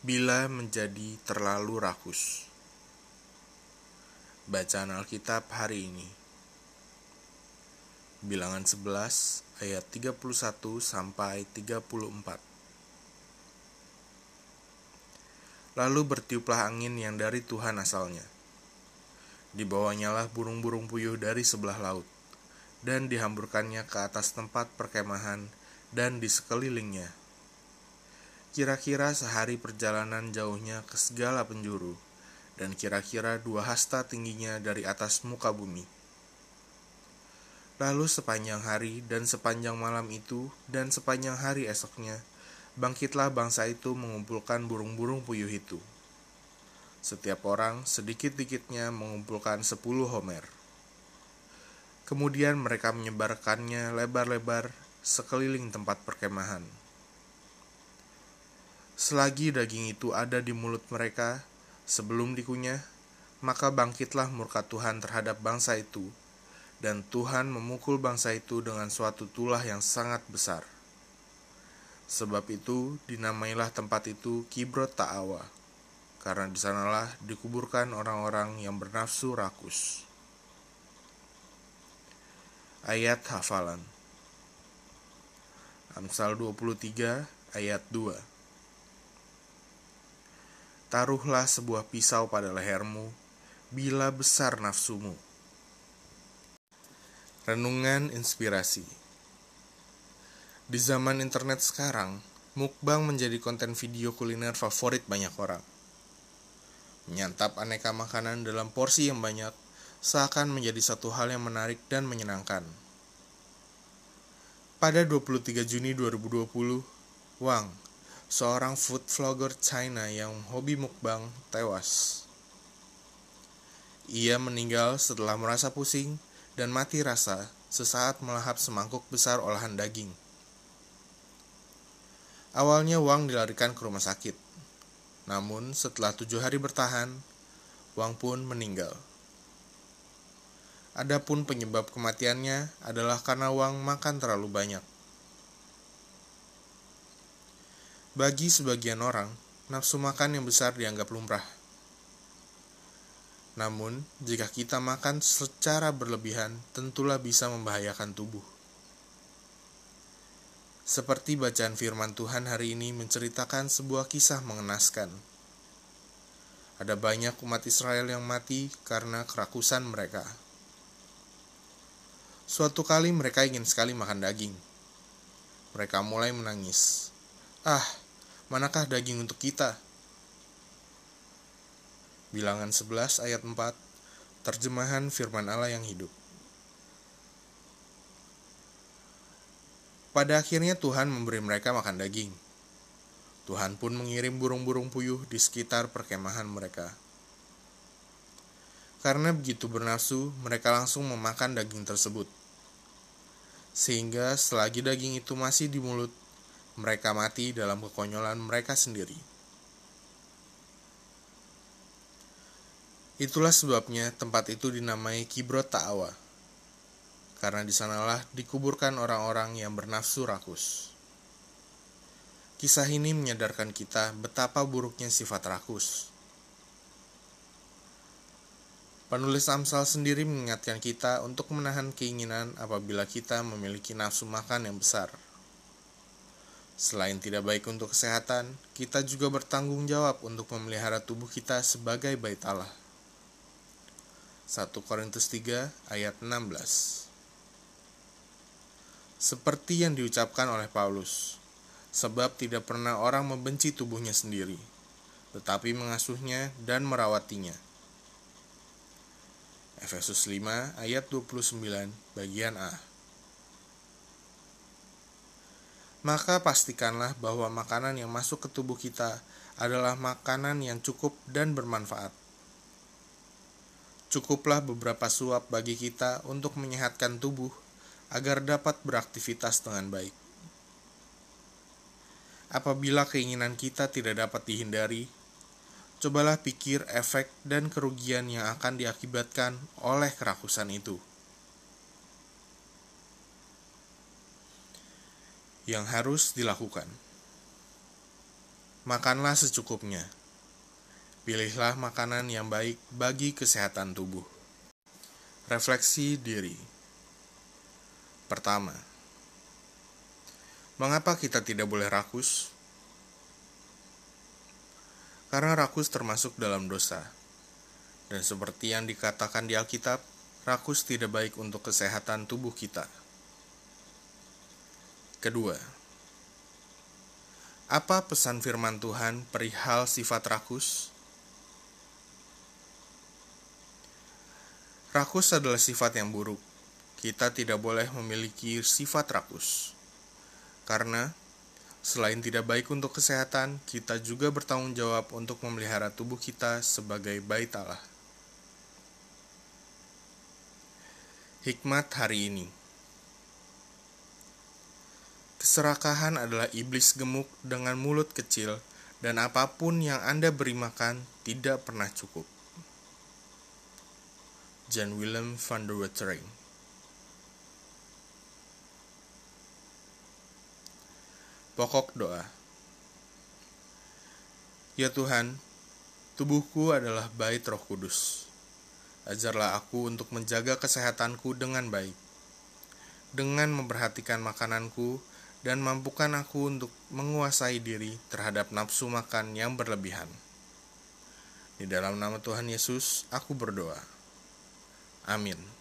bila menjadi terlalu rakus. Bacaan Alkitab hari ini. Bilangan 11 ayat 31 sampai 34. Lalu bertiuplah angin yang dari Tuhan asalnya. Dibawanya lah burung-burung puyuh dari sebelah laut, dan dihamburkannya ke atas tempat perkemahan dan di sekelilingnya. Kira-kira sehari perjalanan jauhnya ke segala penjuru, dan kira-kira dua hasta tingginya dari atas muka bumi. Lalu sepanjang hari dan sepanjang malam itu dan sepanjang hari esoknya, bangkitlah bangsa itu mengumpulkan burung-burung puyuh itu. Setiap orang sedikit-dikitnya mengumpulkan sepuluh homer. Kemudian mereka menyebarkannya lebar-lebar sekeliling tempat perkemahan. Selagi daging itu ada di mulut mereka sebelum dikunyah, maka bangkitlah murka Tuhan terhadap bangsa itu, dan Tuhan memukul bangsa itu dengan suatu tulah yang sangat besar. Sebab itu dinamailah tempat itu Kibrot Ta'awa, karena di sanalah dikuburkan orang-orang yang bernafsu rakus. Ayat hafalan Amsal 23 ayat 2 Taruhlah sebuah pisau pada lehermu bila besar nafsumu. Renungan inspirasi di zaman internet sekarang, mukbang menjadi konten video kuliner favorit banyak orang. Menyantap aneka makanan dalam porsi yang banyak seakan menjadi satu hal yang menarik dan menyenangkan. Pada 23 Juni 2020, Wang, seorang food vlogger China yang hobi mukbang, tewas. Ia meninggal setelah merasa pusing dan mati rasa sesaat melahap semangkuk besar olahan daging. Awalnya Wang dilarikan ke rumah sakit. Namun setelah tujuh hari bertahan, Wang pun meninggal. Adapun penyebab kematiannya adalah karena Wang makan terlalu banyak. Bagi sebagian orang, nafsu makan yang besar dianggap lumrah. Namun, jika kita makan secara berlebihan, tentulah bisa membahayakan tubuh. Seperti bacaan firman Tuhan hari ini menceritakan sebuah kisah mengenaskan. Ada banyak umat Israel yang mati karena kerakusan mereka. Suatu kali mereka ingin sekali makan daging. Mereka mulai menangis. Ah, manakah daging untuk kita? Bilangan 11 ayat 4, terjemahan firman Allah yang hidup. Pada akhirnya Tuhan memberi mereka makan daging. Tuhan pun mengirim burung-burung puyuh di sekitar perkemahan mereka. Karena begitu bernafsu, mereka langsung memakan daging tersebut. Sehingga selagi daging itu masih di mulut, mereka mati dalam kekonyolan mereka sendiri. Itulah sebabnya tempat itu dinamai Kibrot Ta'awa karena di sanalah dikuburkan orang-orang yang bernafsu rakus. Kisah ini menyadarkan kita betapa buruknya sifat rakus. Penulis Amsal sendiri mengingatkan kita untuk menahan keinginan apabila kita memiliki nafsu makan yang besar. Selain tidak baik untuk kesehatan, kita juga bertanggung jawab untuk memelihara tubuh kita sebagai bait Allah. 1 Korintus 3 ayat 16 seperti yang diucapkan oleh Paulus, sebab tidak pernah orang membenci tubuhnya sendiri, tetapi mengasuhnya dan merawatinya. Efesus 5 ayat 29 bagian A. Maka pastikanlah bahwa makanan yang masuk ke tubuh kita adalah makanan yang cukup dan bermanfaat. Cukuplah beberapa suap bagi kita untuk menyehatkan tubuh agar dapat beraktivitas dengan baik. Apabila keinginan kita tidak dapat dihindari, cobalah pikir efek dan kerugian yang akan diakibatkan oleh kerakusan itu. Yang harus dilakukan. Makanlah secukupnya. Pilihlah makanan yang baik bagi kesehatan tubuh. Refleksi diri. Pertama, mengapa kita tidak boleh rakus? Karena rakus termasuk dalam dosa. Dan seperti yang dikatakan di Alkitab, rakus tidak baik untuk kesehatan tubuh kita. Kedua, apa pesan firman Tuhan perihal sifat rakus? Rakus adalah sifat yang buruk. Kita tidak boleh memiliki sifat rakus. Karena selain tidak baik untuk kesehatan, kita juga bertanggung jawab untuk memelihara tubuh kita sebagai bait Allah. Hikmat hari ini. Keserakahan adalah iblis gemuk dengan mulut kecil dan apa pun yang Anda beri makan tidak pernah cukup. John Willem van der Wetering Pokok doa Ya Tuhan, tubuhku adalah bait roh kudus. Ajarlah aku untuk menjaga kesehatanku dengan baik. Dengan memperhatikan makananku dan mampukan aku untuk menguasai diri terhadap nafsu makan yang berlebihan. Di dalam nama Tuhan Yesus, aku berdoa. Amin.